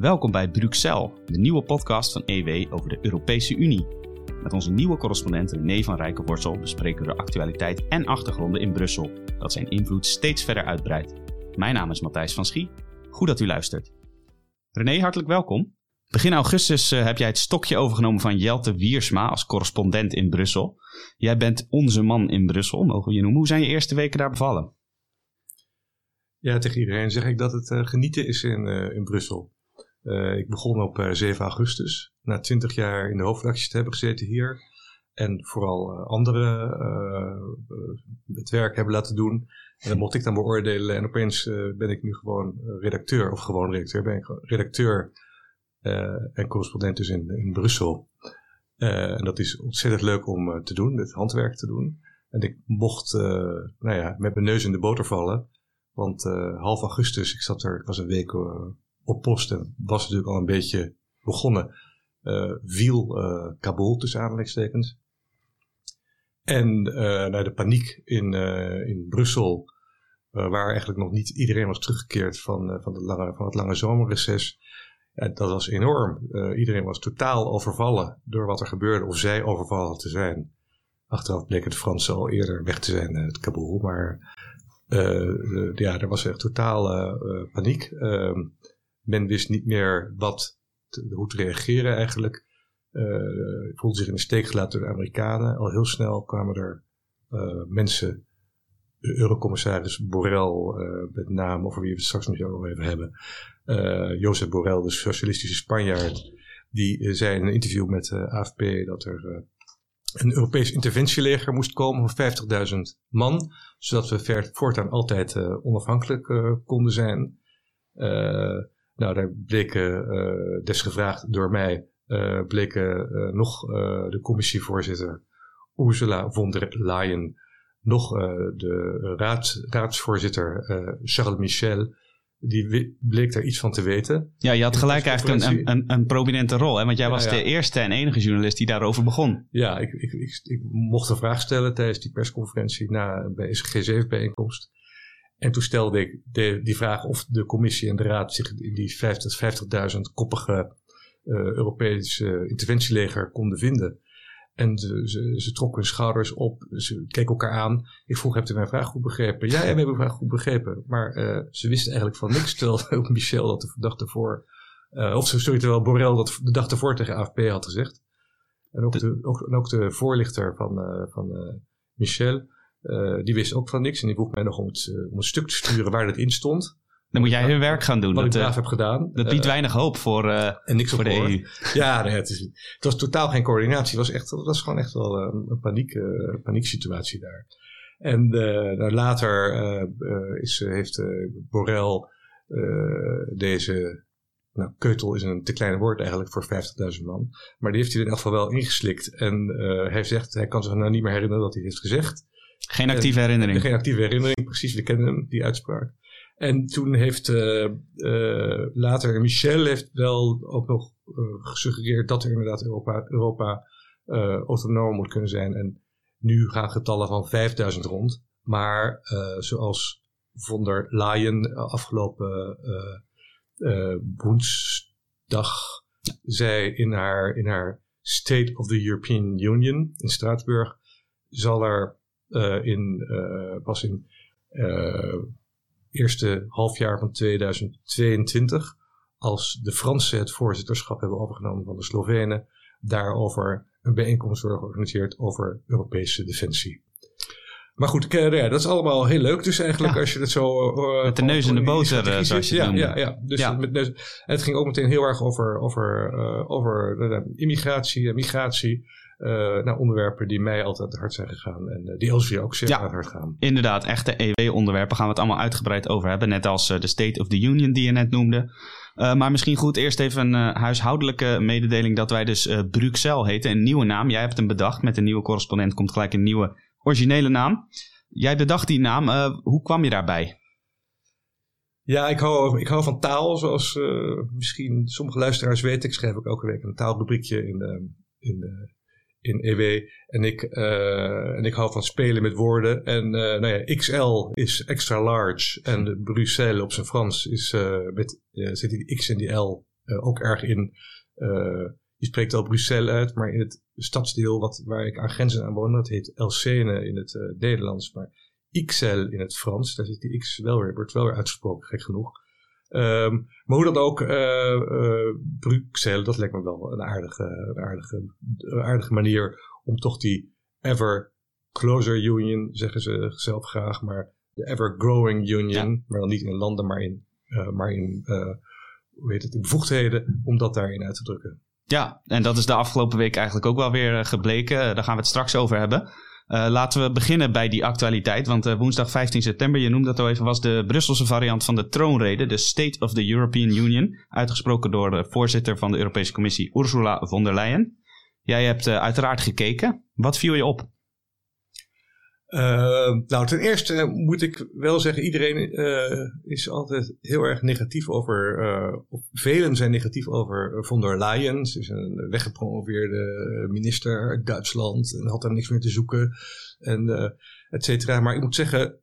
Welkom bij Bruxelles, de nieuwe podcast van EW over de Europese Unie. Met onze nieuwe correspondent René van Rijkenwortel bespreken we de actualiteit en achtergronden in Brussel, dat zijn invloed steeds verder uitbreidt. Mijn naam is Matthijs van Schie. Goed dat u luistert. René, hartelijk welkom. Begin augustus uh, heb jij het stokje overgenomen van Jelte Wiersma als correspondent in Brussel. Jij bent onze man in Brussel, mogen we je noemen. Hoe zijn je eerste weken daar bevallen? Ja, tegen iedereen zeg ik dat het uh, genieten is in, uh, in Brussel. Ik begon op 7 augustus, na 20 jaar in de hoofdredactie te hebben gezeten hier. En vooral anderen het werk hebben laten doen. En dat mocht ik dan beoordelen. En opeens ben ik nu gewoon redacteur, of gewoon redacteur, ben ik redacteur en correspondent dus in, in Brussel. En dat is ontzettend leuk om te doen, dit handwerk te doen. En ik mocht, nou ja, met mijn neus in de boter vallen. Want half augustus, ik zat er, ik was een week op post en was natuurlijk al een beetje begonnen. viel Kabul tussen aanhalingstekens. En naar de paniek in, in Brussel, waar eigenlijk nog niet iedereen was teruggekeerd van, van, de lange, van het lange zomerreces ja, dat was enorm. Uh, iedereen was totaal overvallen door wat er gebeurde, of zij overvallen te zijn. Achteraf bleek het Fransen al eerder weg te zijn, het Kabul. Maar uh, ja, er was echt totale uh, paniek. Men wist niet meer wat hoe te reageren eigenlijk. voelde zich in de steek gelaten door de Amerikanen. Al heel snel kwamen er mensen de eurocommissaris Borrell, met name, over wie we het straks nog even hebben, uh, Jozef Borrell, de socialistische Spanjaard, die uh, zei in een interview met de uh, AFP dat er een Europees interventieleger moest komen van 50.000 man, zodat we voortaan altijd onafhankelijk konden zijn. Nou, daar bleken, desgevraagd door mij, bleken nog de commissievoorzitter Ursula von der Leyen, nog de raad, raadsvoorzitter Charles Michel die bleek daar iets van te weten. Ja, je had gelijk eigenlijk een, een, een, prominente rol. Hè? Want jij was de eerste en enige journalist die daarover begon. Ja, ik, ik, ik, ik, mocht een vraag stellen tijdens die persconferentie na bij G7-bijeenkomst. En toen stelde ik de, die vraag of de commissie en de raad zich in die 50.000 koppige uh, Europese interventieleger konden vinden. En ze, ze, ze trokken hun schouders op, ze keken elkaar aan. Ik vroeg, hebt u mijn vraag goed begrepen? Ja, ja we hebben uw vraag goed begrepen. Maar uh, ze wisten eigenlijk van niks, terwijl Michel dat de dag ervoor... Uh, of sorry, terwijl Borrell dat de dag ervoor tegen AFP had gezegd. En ook de, ook, en ook de voorlichter van, van Michel, die wist ook van niks. En die vroeg mij nog om, het, om een stuk te sturen waar dat in stond. Dan moet jij hun werk gaan doen. Wat dat, ik braaf heb gedaan. Dat biedt weinig hoop voor, uh, en niks voor de EU. Ja, nee, het, is, het was totaal geen coördinatie. Het was, echt, het was gewoon echt wel een, paniek, uh, panieksituatie daar. En uh, later is, heeft Borrell deze... Nou, keutel is een te klein woord eigenlijk voor 50.000 man. Maar die heeft hij in elk geval wel ingeslikt. En hij zegt, hij kan zich nou niet meer herinneren wat hij heeft gezegd. Geen actieve herinnering. Geen actieve herinnering, precies. We kennen hem, die uitspraak. En toen heeft uh, uh, later Michel heeft wel ook nog uh, gesuggereerd dat er inderdaad Europa, Europa autonoom moet kunnen zijn. En nu gaan getallen van 5000 rond. Maar zoals von der Leyen afgelopen woensdag zei in haar, in haar State of the European Union in Straatsburg, zal er in, pas in eerste halfjaar van 2022, als de Fransen het voorzitterschap hebben overgenomen van de Slovenen, daarover een bijeenkomst wordt georganiseerd over Europese defensie. Maar goed, ja, dat is allemaal heel leuk dus eigenlijk als je het zo... Uh, met de neus in de boter, zoals je ja, ja, ja, dus ja. Met neus, en het ging ook meteen heel erg over, over, uh, over immigratie en migratie. Uh, nou, onderwerpen die mij altijd hard zijn gegaan en uh, die Elsevier ook zeer ja, hard gaan. Inderdaad, echte EW-onderwerpen gaan we het allemaal uitgebreid over hebben. Net als uh, de State of the Union die je net noemde. maar misschien goed eerst even een huishoudelijke mededeling dat wij dus Bruxelles heten. Een nieuwe naam. Jij hebt hem bedacht. Met een nieuwe correspondent komt gelijk een nieuwe originele naam. Jij bedacht die naam. hoe kwam je daarbij? Ja, ik hou, ik hou van taal, zoals misschien sommige luisteraars weten. Ik schrijf ook elke week een taalrubriekje in de, in de in EW. En ik, uh, en ik hou van spelen met woorden. En uh, nou ja, XL is extra large. En Bruxelles op zijn Frans is, uh, met, zit die X en die L ook erg in, je spreekt al Bruxelles uit, maar in het stadsdeel wat, waar ik aan grenzen aan woon, dat heet Elsene in het Nederlands, maar XL in het Frans. Daar zit die X wel weer, wordt wel weer uitgesproken, gek genoeg. Ehm, maar hoe dan ook, uh, Bruxelles, dat lijkt me wel een aardige, een aardige, een aardige manier om toch die ever closer union, zeggen ze zelf graag, maar de ever growing union, maar dan niet in landen, maar in, uh, maar in, hoe heet het, in bevoegdheden, om dat daarin uit te drukken. Ja, en dat is de afgelopen week eigenlijk ook wel weer gebleken. Daar gaan we het straks over hebben. Uh, laten we beginnen bij die actualiteit. Want uh, woensdag 15 september, je noemde dat al even, was de Brusselse variant van de troonrede, de State of the European Union, uitgesproken door de voorzitter van de Europese Commissie, Ursula von der Leyen. Jij hebt uh, uiteraard gekeken. Wat viel je op? Uh, nou, ten eerste moet ik wel zeggen, iedereen uh, is altijd heel erg negatief over, uh, of velen zijn negatief over von der Leyen. Ze is een weggepromoveerde minister uit Duitsland en had daar niks meer te zoeken, en et cetera. Maar ik moet zeggen,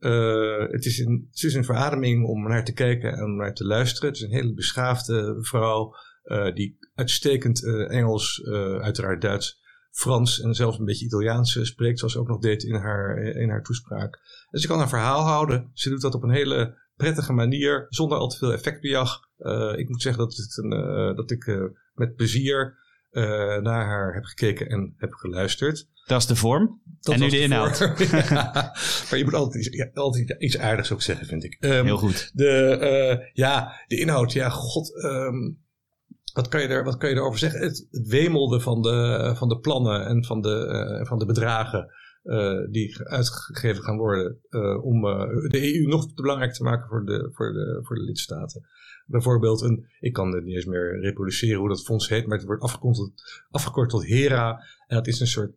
het, is een, het is een verademing om naar te kijken en naar te luisteren. Het is een hele beschaafde vrouw die uitstekend Engels, uiteraard Duits, Frans en zelfs een beetje Italiaans spreekt, zoals ze ook nog deed in haar, in haar toespraak. Dus ze kan een verhaal houden. Ze doet dat op een hele prettige manier, zonder al te veel effectbejag. Uh, ik moet zeggen dat, het een, uh, dat ik uh, met plezier naar haar heb gekeken en heb geluisterd. Dat is de vorm. Dat en nu de, inhoud. maar je moet altijd iets, ja, altijd iets aardigs ook zeggen, vind ik. Um, Heel goed. De, ja, de inhoud. Ja, god. Um, wat kan je, er, wat kan je erover zeggen? Het, het wemelde van de, van de plannen en van de, uh, van de bedragen uh, die uitgegeven gaan worden uh, om de EU nog belangrijk te maken voor de, voor de, voor de lidstaten. Bijvoorbeeld een, ik kan het niet eens meer reproduceren hoe dat fonds heet, maar het wordt afgekort tot, afgekort tot HERA. En dat is een soort,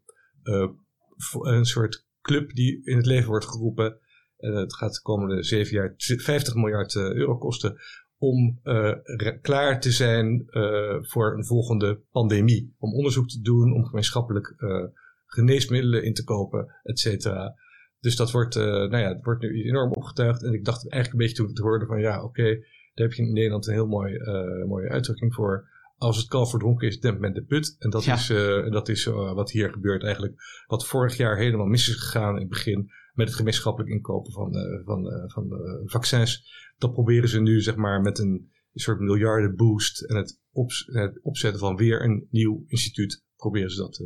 een soort club die in het leven wordt geroepen. En het gaat de komende zeven jaar 50 miljard euro kosten om uh, klaar te zijn uh, voor een volgende pandemie. Om onderzoek te doen, om gemeenschappelijk uh, geneesmiddelen in te kopen, et cetera. Dus dat wordt, nou ja, het wordt nu enorm opgetuigd. En ik dacht eigenlijk een beetje toen het hoorde van ja, oké, okay, daar heb je in Nederland een heel mooi, mooie uitdrukking voor. Als het kalf verdronken is, dempt men de put. En dat ja. is, dat is wat hier gebeurt eigenlijk. Wat vorig jaar helemaal mis is gegaan in het begin met het gemeenschappelijk inkopen van, uh, van, uh, van uh, vaccins. Dat proberen ze nu zeg maar met een soort miljardenboost en het, ops het opzetten van weer een nieuw instituut proberen ze dat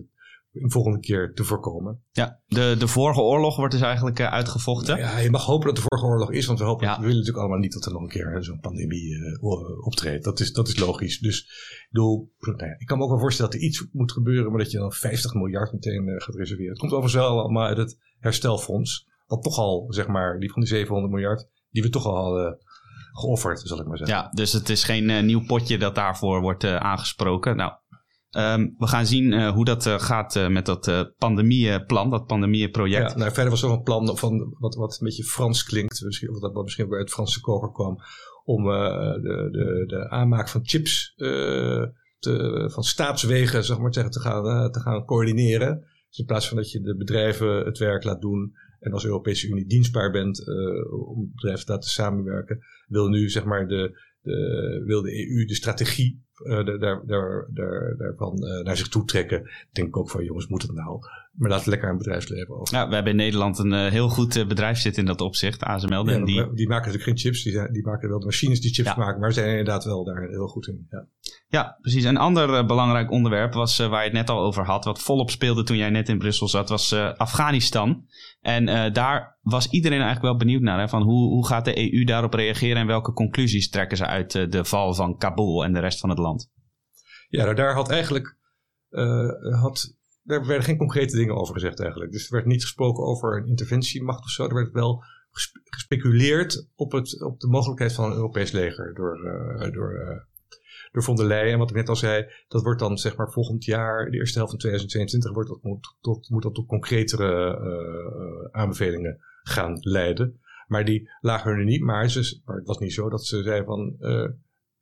een volgende keer te voorkomen. Ja, de, de vorige oorlog wordt dus eigenlijk uitgevochten. Nou ja, je mag hopen dat de vorige oorlog is, want we, hopen, we willen natuurlijk allemaal niet dat er nog een keer zo'n pandemie uh, optreedt. Dat is, dat is logisch. Dus ik, bedoel, nou ja, ik kan me ook wel voorstellen dat er iets moet gebeuren, maar dat je dan 50 miljard meteen uh, gaat reserveren. Het komt overigens wel allemaal uit het herstelfonds. Wat toch al, zeg maar, die van die 700 miljard, die we toch al hadden geofferd, zal ik maar zeggen. Ja, dus het is geen nieuw potje dat daarvoor wordt aangesproken. Nou, um, we gaan zien uh, hoe dat gaat met dat pandemieplan, dat pandemieproject. Ja, nou, verder was er een plan van wat, wat een beetje Frans klinkt, misschien, wat, wat misschien bij het Franse koker kwam, om de, de, de aanmaak van chips te, van staatswegen, zeg maar te gaan, te gaan coördineren. Dus in plaats van dat je de bedrijven het werk laat doen en als Europese Unie dienstbaar bent om bedrijven te samenwerken, wil nu zeg maar de, de, wil de EU de strategie uh, daar, daar, daar, daarvan uh, naar zich toe trekken. Denk ik ook van jongens, moet het nou? Maar laat het lekker aan het bedrijfsleven over. Ja, we hebben in Nederland een uh, heel goed bedrijf zitten in dat opzicht, ASML. Ja, die... die maken natuurlijk geen chips, die, zijn, die maken wel de machines die chips ja. maken, maar ze zijn inderdaad wel daar heel goed in. Ja, ja precies. Een ander belangrijk onderwerp was waar je het net al over had, wat volop speelde toen jij net in Brussel zat, was Afghanistan. En daar was iedereen eigenlijk wel benieuwd naar. Hè, van hoe, hoe gaat de EU daarop reageren en welke conclusies trekken ze uit de val van Kabul en de rest van het land? Ja, nou, daar had eigenlijk uh, had, daar werden geen concrete dingen over gezegd eigenlijk. Dus er werd niet gesproken over een interventiemacht of zo. Er werd wel gespeculeerd op, het, op de mogelijkheid van een Europees leger door, uh, door, uh, door von der Leyen. En wat ik net al zei, dat wordt dan zeg maar volgend jaar, de eerste helft van 2022, wordt dat, moet, tot, moet dat tot concretere aanbevelingen gaan leiden. Maar die lagen er niet. Maar, ze, het was niet zo dat ze zei van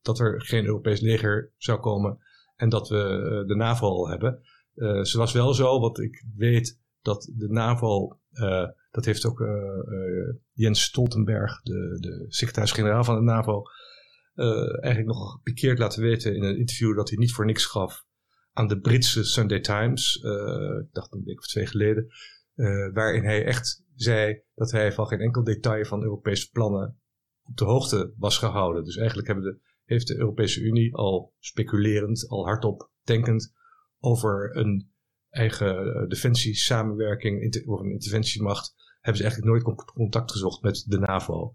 dat er geen Europees leger zou komen en dat we eh, de NAVO al hebben. Uh, ze was wel zo, wat ik weet, dat de NAVO, uh, dat heeft ook Jens Stoltenberg, de, de secretaris-generaal van de NAVO, eigenlijk nogal gepikeerd laten weten in een interview dat hij niet voor niks gaf aan de Britse Sunday Times, ik dacht een week of twee geleden, waarin hij echt zei dat hij van geen enkel detail van Europese plannen op de hoogte was gehouden. Dus eigenlijk hebben de, heeft de Europese Unie al speculerend, al hardop denkend over een eigen uh, defensiesamenwerking of een interventiemacht, hebben ze eigenlijk nooit contact gezocht met de NAVO.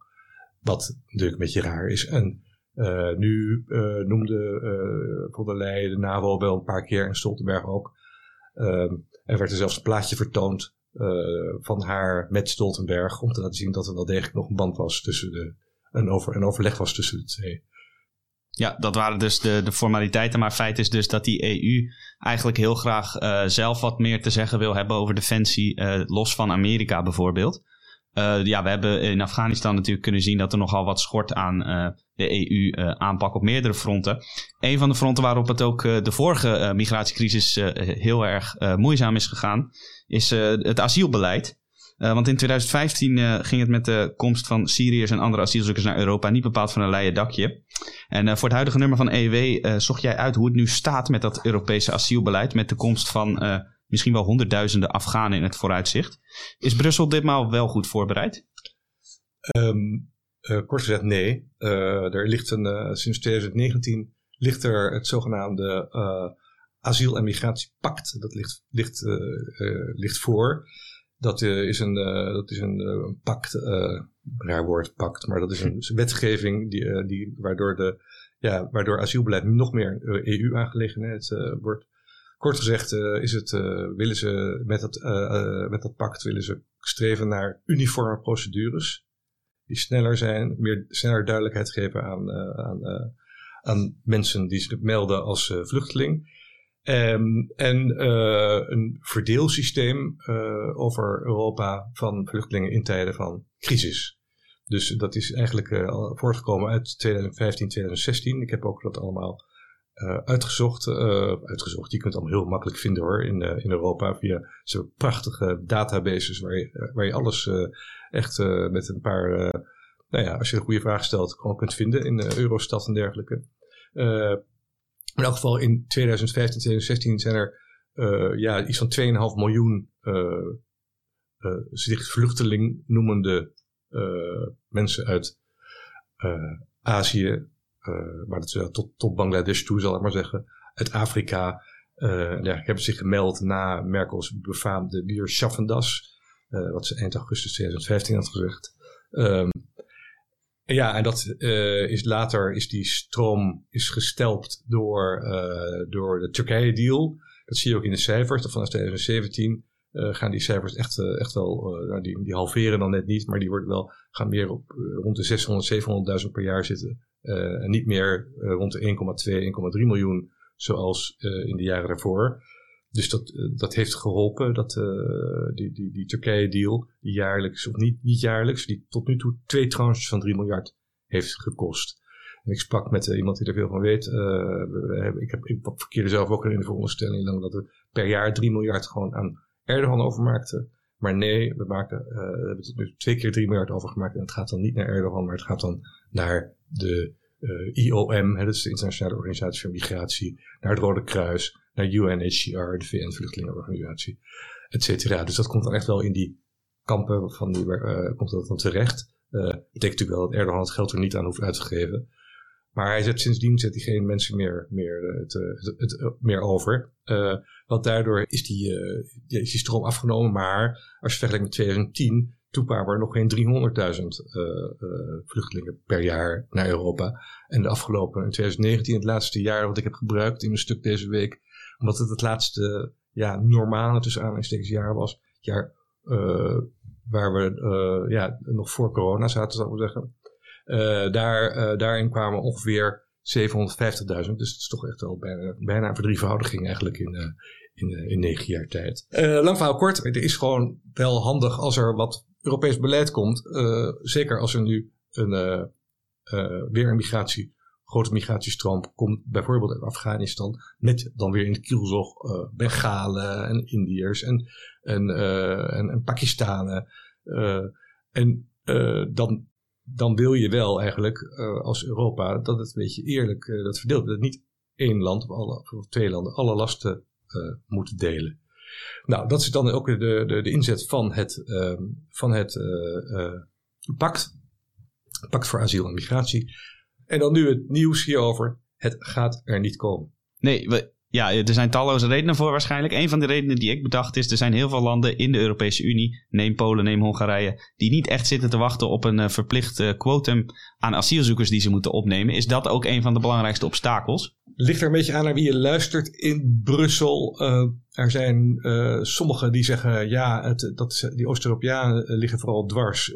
Wat natuurlijk een beetje raar is. En uh, nu uh, noemde uh, von der de NAVO wel een paar keer en Stoltenberg ook. Ehm, er werd er zelfs een plaatje vertoond van haar met Stoltenberg om te laten zien dat er wel degelijk nog een band was tussen de, een, over, een overleg was tussen de twee. Ja, dat waren dus de, de formaliteiten. Maar feit is dus dat die EU eigenlijk heel graag uh, zelf wat meer te zeggen wil hebben over defensie, uh, los van Amerika bijvoorbeeld. Uh, ja, we hebben in Afghanistan natuurlijk kunnen zien dat er nogal wat schort aan de EU-aanpak op meerdere fronten. Een van de fronten waarop het ook de vorige migratiecrisis heel erg moeizaam is gegaan, is het asielbeleid. Uh, want in 2015 uh, ging het met de komst van Syriërs en andere asielzoekers naar Europa niet bepaald van een leien dakje. En uh, voor het huidige nummer van EW zocht jij uit hoe het nu staat met dat Europese asielbeleid. Met de komst van misschien wel honderdduizenden Afghanen in het vooruitzicht. Is Brussel ditmaal wel goed voorbereid? Um, kort gezegd nee. er ligt een, sinds 2019 ligt er het zogenaamde asiel- en migratiepact. Dat ligt, ligt, ligt voor. Dat uh, is een, dat is een, pact, raar woord pact, maar dat is een wetgeving die, die, waardoor, de, ja, waardoor asielbeleid nog meer EU-aangelegenheid wordt. Kort gezegd is het, willen ze met dat, met dat pact willen ze streven naar uniforme procedures die sneller zijn, meer sneller duidelijkheid geven aan, aan, aan mensen die zich melden als vluchteling. Um, en uh, een verdeelsysteem uh, over Europa van vluchtelingen in tijden van crisis. Dus dat is eigenlijk uh, voortgekomen uit 2015, 2016. Ik heb ook dat allemaal uitgezocht. uitgezocht. Je kunt het allemaal heel makkelijk vinden hoor in, in Europa via zo'n prachtige databases waar je, waar je alles echt met een paar, nou ja, als je een goede vraag stelt, gewoon kunt vinden in Eurostat en dergelijke. In elk geval in 2015, 2016 zijn er uh, ja, iets van 2,5 miljoen uh, uh, zich vluchteling noemende mensen uit Azië, maar dat is tot, tot Bangladesh toe zal ik maar zeggen, uit Afrika. ja, hebben zich gemeld na Merkels befaamde Wir schaffen das, wat ze eind augustus 2015 had gezegd. Um, ja, en dat uh, is later is die stroom is gestelpt door, uh, door de Turkije-deal. Dat zie je ook in de cijfers. Dat vanaf 2017 uh, gaan die cijfers echt, echt wel, nou, die, die halveren dan net niet, maar die worden wel, gaan meer op rond de 600, 700.000 per jaar zitten. en niet meer rond de 1,2, 1,3 miljoen zoals in de jaren daarvoor. Dus dat, eh, dat heeft geholpen, dat, uh, die, die, die Turkije-deal, die jaarlijks, of niet, niet jaarlijks, die tot nu toe twee tranches van 3 miljard heeft gekost. En ik sprak met uh, iemand die er veel van weet. Ik, heb, ik verkeerde zelf ook in de veronderstelling dat we per jaar 3 miljard gewoon aan Erdogan overmaakten. Maar nee, we, maken, hebben tot nu twee keer 3 miljard overgemaakt. En het gaat dan niet naar Erdogan, maar het gaat dan naar de IOM, hè, dat is de Internationale Organisatie voor Migratie, naar het Rode Kruis, naar UNHCR, de VN-vluchtelingenorganisatie, et cetera. Dus dat komt dan echt wel in die kampen van die, uh, komt dat dan terecht. Uh, betekent natuurlijk wel dat Erdogan het geld er niet aan hoeft uit te geven. Maar hij zet sindsdien zet hij geen mensen meer, meer, uh, het, het, meer over. Uh, want daardoor is die, is die stroom afgenomen. Maar als je vergelijkt met 2010, toen kwamen er nog geen 300.000 vluchtelingen per jaar naar Europa. En de afgelopen, in 2019, het laatste jaar wat ik heb gebruikt in een stuk deze week, omdat het het laatste ja, normale tussen aanhalingstekens jaar was. Het jaar uh, waar we uh, ja, nog voor corona zaten, zou ik zeggen. Uh, daar, daarin kwamen ongeveer 750.000. Dus dat is toch echt wel bijna, bijna een verdrievoudiging eigenlijk in, in, in negen jaar tijd. lang verhaal kort. Het is gewoon wel handig als er wat Europees beleid komt. zeker als er nu een, weer een migratie grote migratiestroom komt bijvoorbeeld uit Afghanistan, met dan weer in de kielzog uh, Bengalen en Indiërs en, en, uh, en, en Pakistanen. Uh, en dan dan wil je wel eigenlijk als Europa dat het een beetje eerlijk dat verdeelt. Dat niet één land of, alle, of twee landen alle lasten moeten delen. Nou, dat is dan ook de, de, de inzet van het, ehm, van het pact. Pact voor asiel en migratie. En dan nu het nieuws hierover. Het gaat er niet komen. Nee, we, ja, er zijn talloze redenen voor waarschijnlijk. Een van de redenen die ik bedacht is, er zijn heel veel landen in de Europese Unie, neem Polen, neem Hongarije, die niet echt zitten te wachten op een uh, verplicht uh, quotum aan asielzoekers die ze moeten opnemen. Is dat ook een van de belangrijkste obstakels? Ligt er een beetje aan naar wie je luistert in Brussel. Uh, er zijn sommigen die zeggen, ja, het, dat, die Oost-Europeanen liggen vooral dwars.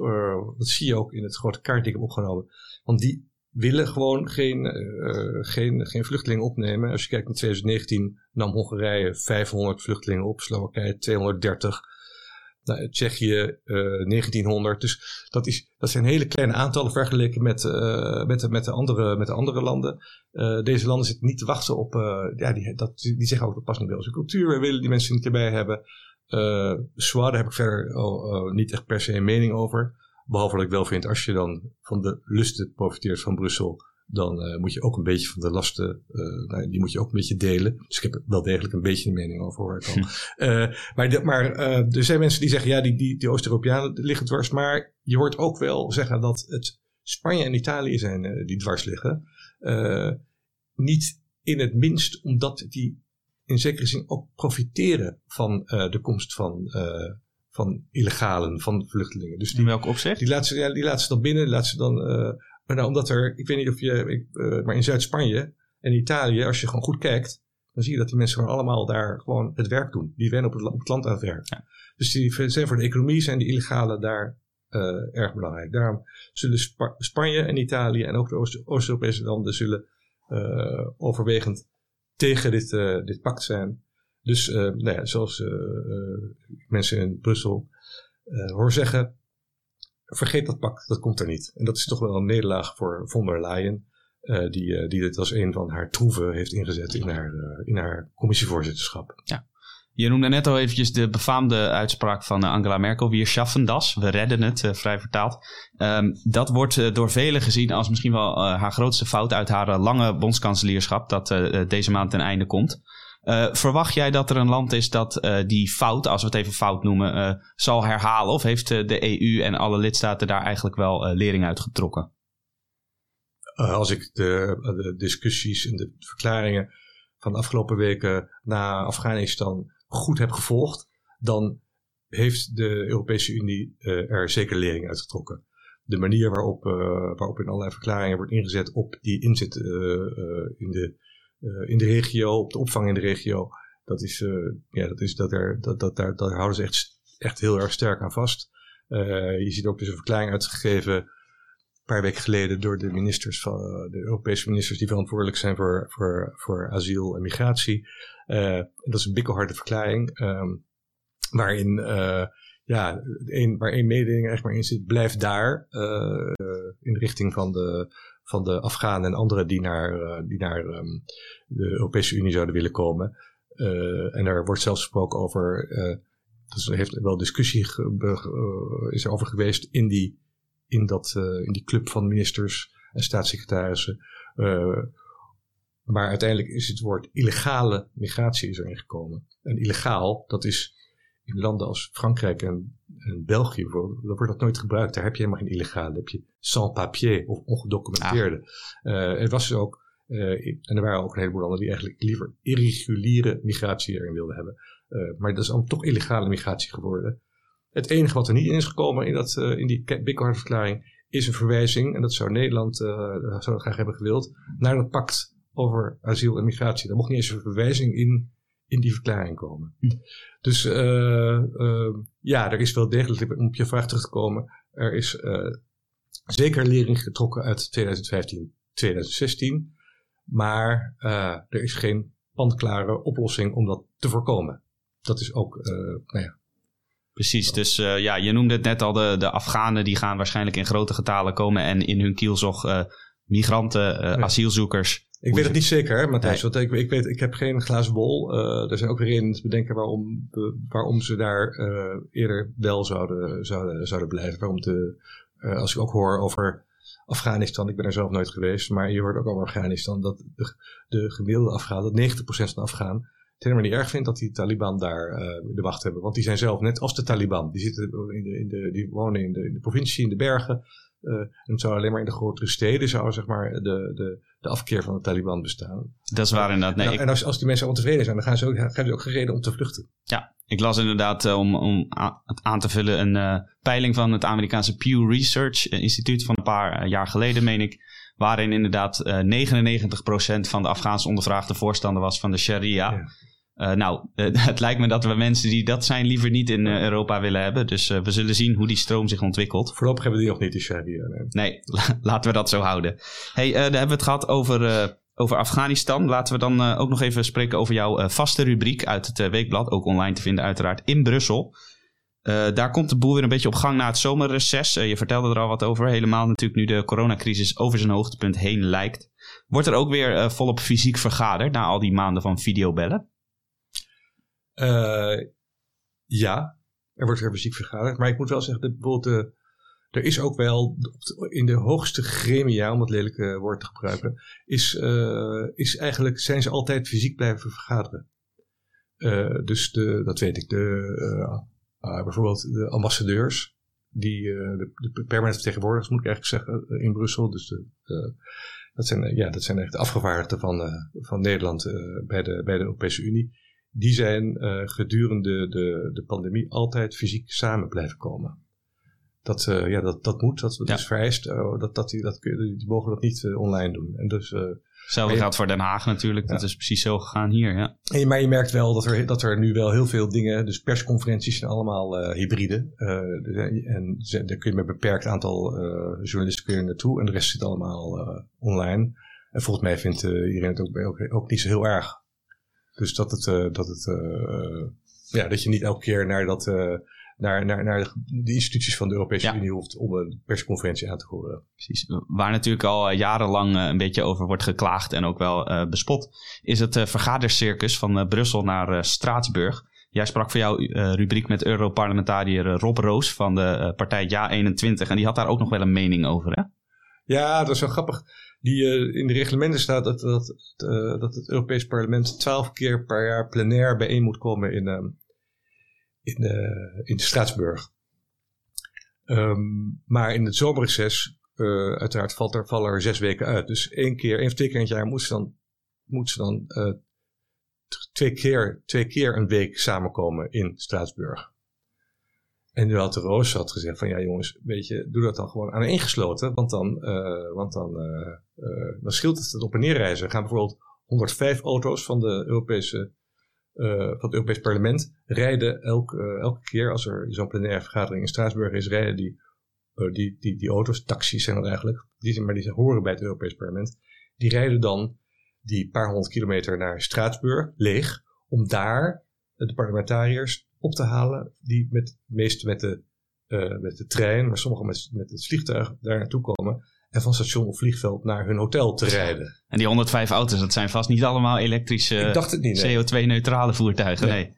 dat zie je ook in het grote kaart die ik heb opgenomen. Want die willen gewoon geen, uh, geen, geen vluchtelingen opnemen. Als je kijkt naar 2019 nam Hongarije 500 vluchtelingen op, Slowakije 230. Nou, Tsjechië uh, 1900. Dus dat, is, dat zijn hele kleine aantallen vergeleken met, uh, met, met, de, andere, met de andere landen. Deze landen zitten niet te wachten op. ja, die, dat, die zeggen ook dat past niet bij onze cultuur. We willen die mensen niet erbij hebben. Uh, daar heb ik verder niet echt per se een mening over. Behalve dat ik wel vind, als je dan van de lusten profiteert van Brussel, dan uh, moet je ook een beetje van de lasten, uh, nou, die moet je ook een beetje delen. Dus ik heb wel degelijk een beetje een mening over hoor ik al. Uh, maar de, maar er zijn mensen die zeggen, ja, die, die, die Oost-Europeanen liggen dwars. Maar je hoort ook wel zeggen dat het Spanje en Italië zijn die dwars liggen. niet in het minst omdat die in zekere zin ook profiteren van de komst van van illegalen, van vluchtelingen. Dus die, In welk opzicht? Die laten ze, ja, die laten ze dan binnen, laten ze dan, uh, maar nou, omdat er, ik weet niet of je, ik, uh, maar in Zuid-Spanje en Italië, als je gewoon goed kijkt, dan zie je dat die mensen gewoon allemaal daar gewoon het werk doen. Die wennen op het, op het land aan het werk. Ja. Dus die zijn voor de economie zijn die illegalen daar uh, erg belangrijk. Daarom zullen Spa Spanje en Italië en ook de Oost-Europese landen zullen overwegend tegen dit, dit pact zijn. Dus uh, nou ja, zoals uh, mensen in Brussel hoor zeggen, vergeet dat pact, dat komt er niet. En dat is toch wel een nederlaag voor von der Leyen, die, die dit als een van haar troeven heeft ingezet in haar, in haar commissievoorzitterschap. Ja. Je noemde net al eventjes de befaamde uitspraak van Angela Merkel. We schaffen das. We redden het, vrij vertaald. Um, dat wordt door velen gezien als misschien wel haar grootste fout uit haar lange bondskanselierschap. Dat deze maand ten einde komt. Uh, verwacht jij dat er een land is dat uh, die fout, als we het even fout noemen, uh, zal herhalen? Of heeft de EU en alle lidstaten daar eigenlijk wel lering uit getrokken? als ik de, de, discussies en de verklaringen van de afgelopen weken na Afghanistan goed heb gevolgd, dan heeft de Europese Unie er zeker lering uit getrokken. De manier waarop, waarop in allerlei verklaringen wordt ingezet op die inzet in de uh, in de regio, op de opvang in de regio. Dat is, uh, ja, dat is dat er, dat, dat, daar, houden ze echt, echt heel erg sterk aan vast. Uh, je ziet ook dus een verklaring uitgegeven een paar weken geleden door de ministers van de Europese ministers die verantwoordelijk zijn voor, voor, voor asiel en migratie. dat is een bikkelharde verklaring. Um, waarin ja, waar één mededeling echt maar in zit, blijf daar in richting van de, van de Afghanen en anderen die naar, uh, die naar um, de Europese Unie zouden willen komen. Uh, en er wordt zelfs gesproken over, dus er heeft wel discussie is er over geweest in die, in, dat, in die club van ministers en staatssecretarissen. maar uiteindelijk is het woord illegale migratie is erin gekomen. En illegaal, dat is in landen als Frankrijk en, en België bijvoorbeeld, dan wordt dat nooit gebruikt. Daar heb je helemaal geen illegale. heb je sans papier of ongedocumenteerde. Uh, er was ook, uh, en er waren ook een heleboel landen die eigenlijk liever irreguliere migratie erin wilden hebben. Uh, maar dat is dan toch illegale migratie geworden. Het enige wat er niet in is gekomen in, dat, in die Bikkelhart-verklaring is een verwijzing, en dat zou Nederland zou graag hebben gewild, naar dat pact over asiel en migratie. Daar mocht niet eens een verwijzing in in die verklaring komen. Hm. Dus uh, uh, ja, er is wel degelijk, om op je vraag terug te komen, er is uh, zeker lering getrokken uit 2015, 2016. Maar er is geen pandklare oplossing om dat te voorkomen. Dat is ook, nou ja. Precies, dus ja, je noemde het net al, de, de Afghanen die gaan waarschijnlijk in grote getalen komen en in hun kielzog migranten, asielzoekers ik weet het niet zeker, Matthijs. Want ik, ik, weet, ik heb geen glazen bol. Uh, er zijn ook redenen te bedenken waarom, waarom ze daar uh, eerder wel zouden, zouden, zouden blijven. Waarom de als ik ook hoor over Afghanistan, ik ben er zelf nooit geweest, maar je hoort ook over Afghanistan dat de, de gemiddelde Afghaan, dat 90% van de Afghaan het helemaal niet erg vindt dat die Taliban daar de wacht hebben. Want die zijn zelf net als de Taliban. Die, zitten in de, in de, die wonen in de, in de provincie, in de bergen. Uh, en het zou alleen maar in de grotere steden zou zeg maar de, de, de afkeer van de Taliban bestaan. Dat is waar inderdaad. Nee, nou, En als, als die mensen ontevreden zijn, dan gaan ze ook, gaan ze ook gereden om te vluchten. Ja, ik las inderdaad uh, om, om het aan te vullen een uh, peiling van het Amerikaanse Pew Research Instituut van een paar jaar geleden, meen ik. Waarin inderdaad 99% van de Afghaanse ondervraagde voorstander was van de sharia. Ja. Uh, nou, uh, het lijkt me dat we mensen die dat zijn liever niet in uh, Europa willen hebben. Dus we zullen zien hoe die stroom zich ontwikkelt. Voorlopig hebben we die nog niet, de Sharia. Nee, nee laten we dat zo houden. hey, daar hebben we het gehad over, over Afghanistan. Laten we dan ook nog even spreken over jouw vaste rubriek uit het weekblad. Ook online te vinden uiteraard in Brussel. daar komt de boel weer een beetje op gang na het zomerreces. je vertelde er al wat over. Helemaal natuurlijk nu de coronacrisis over zijn hoogtepunt heen lijkt. Wordt er ook weer volop fysiek vergaderd na al die maanden van videobellen? Uh, ja, er wordt er muziek vergaderd. Maar ik moet wel zeggen, de, er is ook wel in de hoogste gremia, om het lelijke woord te gebruiken, is, uh, is eigenlijk, zijn ze altijd fysiek blijven vergaderen. Dus de, dat weet ik, de, bijvoorbeeld de ambassadeurs, die, de, de permanente vertegenwoordigers moet ik eigenlijk zeggen, in Brussel. Dus de, dat, zijn, ja, dat zijn echt de afgevaardigden van, van Nederland bij, de, bij de Europese Unie die zijn uh, gedurende de, de pandemie altijd fysiek samen blijven komen. Dat, uh, ja, dat, dat moet, dat, dat ja. is vereist. Uh, dat, dat, die, dat, die mogen dat niet online doen. En dus, Hetzelfde geldt voor Den Haag natuurlijk. Ja. Dat is precies zo gegaan hier. Ja. En, maar je merkt wel dat er, dat er nu wel heel veel dingen. Dus persconferenties zijn allemaal hybride. en daar kun je met een beperkt aantal journalisten kun je naartoe. En de rest zit allemaal online. En volgens mij vindt iedereen het ook, ook, ook, niet zo heel erg. Dus dat, het, uh, dat, het, uh, ja, dat je niet elke keer naar, dat, uh, naar, naar, naar de instituties van de Europese ja. Unie hoeft om een persconferentie aan te horen. Precies. Waar natuurlijk al jarenlang een beetje over wordt geklaagd en ook wel bespot, is het vergadercircus van Brussel naar Straatsburg. Jij sprak voor jouw rubriek met Europarlementariër Rob Roos van de partij Ja21 en die had daar ook nog wel een mening over, hè? Ja, dat is wel grappig die uh, in de reglementen staat dat, dat, uh, dat het Europees Parlement twaalf keer per jaar plenair bijeen moet komen in, uh, in, in Straatsburg. Um, maar in het zomerreces, uiteraard valt er, vallen er zes weken uit. Dus één keer, één of twee keer in het jaar moet ze dan, moet ze dan twee, keer, twee keer een week samenkomen in Straatsburg. En nu had de Roos had gezegd van ja jongens, weet je, doe dat dan gewoon aan ingesloten. Want dan, uh, want dan, uh, uh, dan scheelt het op en neerreizen. Er gaan bijvoorbeeld 105 auto's van, de Europese, van het Europees Parlement rijden elk, elke keer als er zo'n plenaire vergadering in Straatsburg is, rijden die, die, die, die auto's, taxis zijn dat eigenlijk, die, maar die horen bij het Europees Parlement, die rijden dan die paar honderd kilometer naar Straatsburg leeg om daar de parlementariërs op te halen die met, meest met de, uh, met de trein, maar sommigen met, met het vliegtuig daar naartoe komen. En van station of vliegveld naar hun hotel te rijden. En die 105 auto's, dat zijn vast niet allemaal elektrische CO2-neutrale voertuigen. Nee.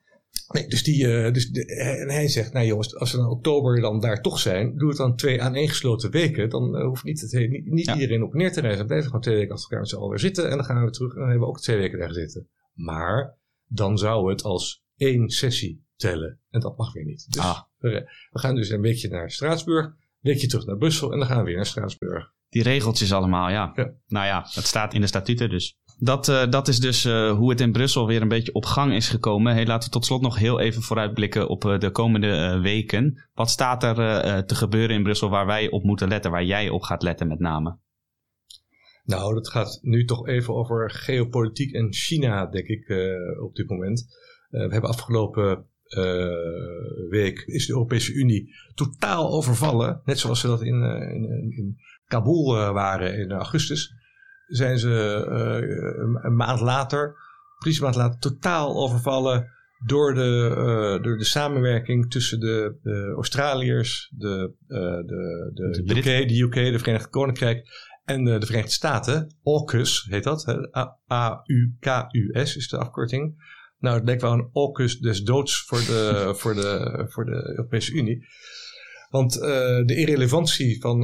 nee. dus die, uh, dus de, en hij zegt, nou jongens, als we in oktober dan daar toch zijn, doe het dan twee aaneengesloten weken. Dan uh, hoeft niet, het, niet, niet ja. iedereen op neer te reizen. Dan blijven gewoon twee weken als elkaar met z'n allen zitten. En dan gaan we terug en dan hebben we ook twee weken daar zitten. Maar dan zou het als één sessie tellen. En dat mag weer niet. Dus ah. we, gaan dus een weekje naar Straatsburg, een weekje terug naar Brussel en dan gaan we weer naar Straatsburg. Die regeltjes allemaal, ja. ja. Nou ja, het staat in de statuten dus. Dat, uh, dat is dus uh, hoe het in Brussel weer een beetje op gang is gekomen. Hey, laten we tot slot nog heel even vooruitblikken op uh, de komende weken. Wat staat er te gebeuren in Brussel waar wij op moeten letten, waar jij op gaat letten met name? Nou, dat gaat nu toch even over geopolitiek en China, denk ik, op dit moment. we hebben afgelopen uh, week is de Europese Unie totaal overvallen. Net zoals ze dat in, uh, in, in, Kabul uh, waren in augustus. Zijn ze een maand later, precies een maand later, totaal overvallen door de, door de samenwerking tussen de, de Australiërs, de, de, de, de, UK, de UK, de Verenigd Koninkrijk en de, de Verenigde Staten. AUKUS heet dat. A-U-K-U-S is de afkorting. Nou, het lijkt wel een AUKUS des doods voor de, voor de, voor de Europese Unie. Want de irrelevantie van,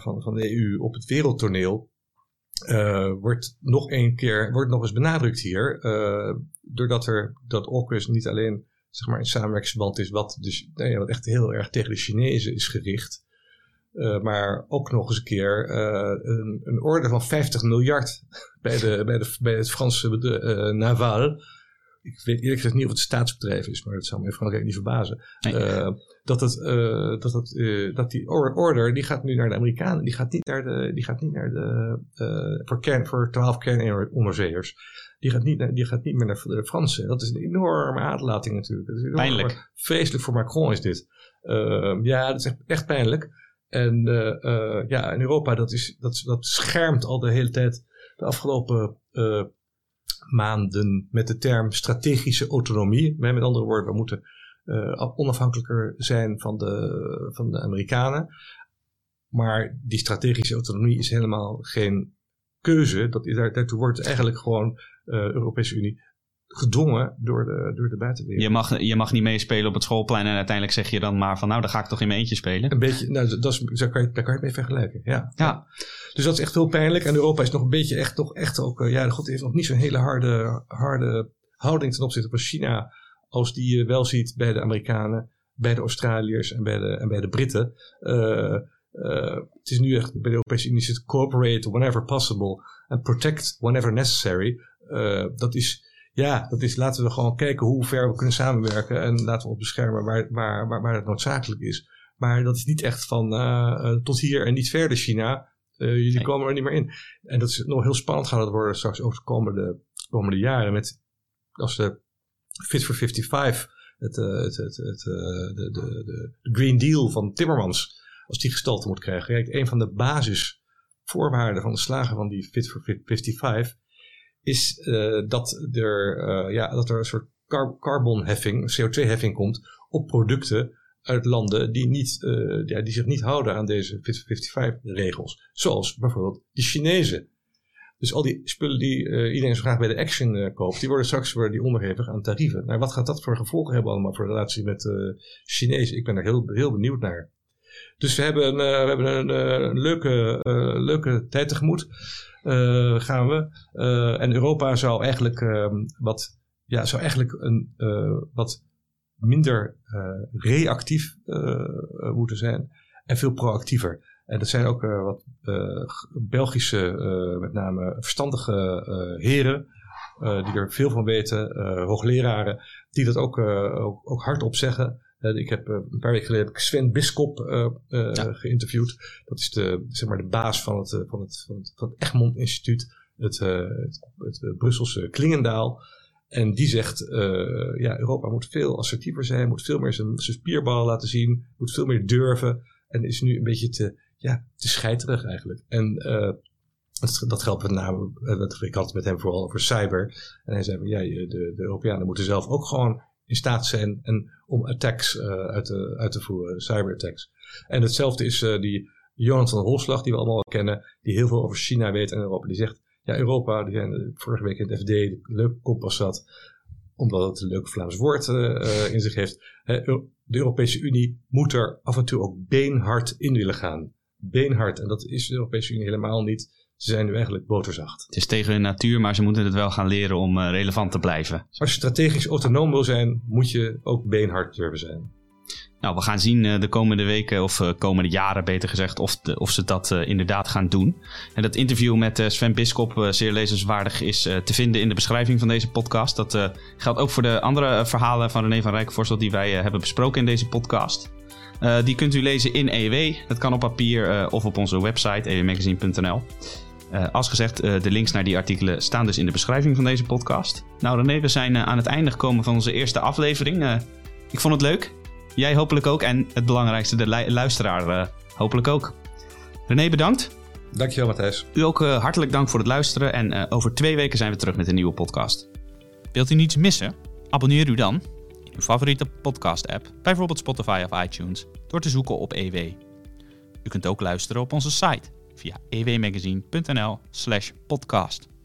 van, van de EU op het wereldtoneel wordt nog een keer wordt nog eens benadrukt hier. doordat er dat AUKUS niet alleen zeg maar, een samenwerkingsverband is wat, dus, nou ja, wat echt heel erg tegen de Chinezen is gericht. Maar ook nog eens een keer een, een, orde van 50 miljard bij, de, bij, de, bij het Franse uh, Naval. Ik weet eerlijk gezegd niet of het staatsbedrijf is, maar dat zou me in Frankrijk niet verbazen. dat, het, dat, het, dat die order, die gaat nu naar de Amerikanen. Die gaat niet naar de, die gaat niet naar de voor, kern, voor 12 kernonderzeeërs. Die gaat, niet, die gaat niet meer naar de Fransen. Dat is een enorme aderlating natuurlijk. Dat is pijnlijk. Vreselijk voor Macron is dit. ja, dat is echt, echt pijnlijk. En uh, ja, in Europa, dat, is, dat, dat schermt al de hele tijd de afgelopen uh, maanden met de term strategische autonomie. Met andere woorden, we moeten onafhankelijker zijn van de, van de Amerikanen. Maar die strategische autonomie is helemaal geen keuze. Dat is, daartoe wordt eigenlijk gewoon Europese Unie gedwongen door de, door de buitenwereld. Je mag, je mag niet meespelen op het schoolplein en uiteindelijk zeg je dan maar van nou, dan ga ik toch in mijn eentje spelen. Een beetje, nou, dat is, daar, kan je, daar kan je het mee vergelijken. Ja. ja. Dus dat is echt heel pijnlijk. En Europa is nog een beetje echt, toch echt ook, uh, ja, God heeft nog niet zo'n hele harde, harde houding ten opzichte van China als die je wel ziet bij de Amerikanen, bij de Australiërs en bij de, en bij de Britten. Uh, uh, het is nu echt bij de Europese Unie zit cooperate whenever possible and protect whenever necessary. dat is ja, dat is laten we gewoon kijken hoe ver we kunnen samenwerken en laten we ons beschermen waar, waar, waar, waar het noodzakelijk is. Maar dat is niet echt van uh, tot hier en niet verder China. Uh, jullie komen er niet meer in. En dat is nog heel spannend gaan het worden straks over de komende, komende jaren. Met, als de Fit for 55, het, het, het, de, de, de Green Deal van Timmermans, als die gestalte moet krijgen. Kijk, een van de basisvoorwaarden van de slagen van die Fit for 55 is uh, dat, er, uh, ja, dat er een soort car carbonheffing, CO2-heffing komt op producten uit landen die, niet, uh, ja, die zich niet houden aan deze Fit 55-regels. Zoals bijvoorbeeld de Chinezen. Dus al die spullen die iedereen zo graag bij de Action koopt, die worden straks worden die onderhevig aan tarieven. Nou, wat gaat dat voor gevolgen hebben allemaal voor de relatie met Chinezen? Ik ben er heel, heel benieuwd naar. Dus we hebben, we hebben een, een leuke, leuke tijd tegemoet. Eh, gaan we. Eh, en Europa zou eigenlijk ehm, wat, ja, zou eigenlijk een uh, wat minder reactief moeten zijn en veel proactiever. En dat zijn ook wat Belgische, met name verstandige heren, die er veel van weten, hoogleraren, die dat ook, ook, ook hardop zeggen. Uh, ik heb, uh, een paar weken geleden heb ik Sven Biskop ja. geïnterviewd. Dat is de, zeg maar de baas van het, van het, van het, van het Egmond Instituut, het, het, het Brusselse Klingendaal. En die zegt, ja, Europa moet veel assertiever zijn, moet veel meer zijn, zijn spierbal laten zien, moet veel meer durven. En is nu een beetje te, ja, te scheiterig eigenlijk. En dat, dat geldt met name, ik had het met hem vooral over cyber. En hij zei, ja, de, de Europeanen moeten zelf ook gewoon in staat zijn en om attacks uh, uit, te, uit te voeren, cyberattacks. En hetzelfde is uh, die Jonathan Holslag, die we allemaal kennen, die heel veel over China weet en Europa. Die zegt, ja, Europa, die zijn vorige week in het FD, de leuke kompas zat, omdat het een leuk Vlaams woord in zich heeft. de Europese Unie moet er af en toe ook beenhard in willen gaan. Beenhard. En dat is de Europese Unie helemaal niet. Ze zijn nu eigenlijk boterzacht. Het is tegen hun natuur, maar ze moeten het wel gaan leren om uh, relevant te blijven. Als je strategisch autonoom wil zijn, moet je ook beenhard durven zijn. Nou, we gaan zien uh, de komende weken, of uh, komende jaren beter gezegd, of, de, of ze dat inderdaad gaan doen. En dat interview met Sven Biskop, zeer lezenswaardig, is te vinden in de beschrijving van deze podcast. Dat geldt ook voor de andere verhalen van René van Rijkenvorstel die wij hebben besproken in deze podcast. die kunt u lezen in EW. Dat kan op papier of op onze website ewmagazine.nl. Uh, als gezegd, uh, de links naar die artikelen staan dus in de beschrijving van deze podcast. Nou René, we zijn uh, aan het einde gekomen van onze eerste aflevering. ik vond het leuk. Jij hopelijk ook. En het belangrijkste, de luisteraar hopelijk ook. René, bedankt. Dankjewel Matthijs. U ook hartelijk dank voor het luisteren. En over twee weken zijn we terug met een nieuwe podcast. Wilt u niets missen? Abonneer u dan in uw favoriete podcast-app, bijvoorbeeld Spotify of iTunes, door te zoeken op EW. U kunt ook luisteren op onze site via ewmagazine.nl slash podcast.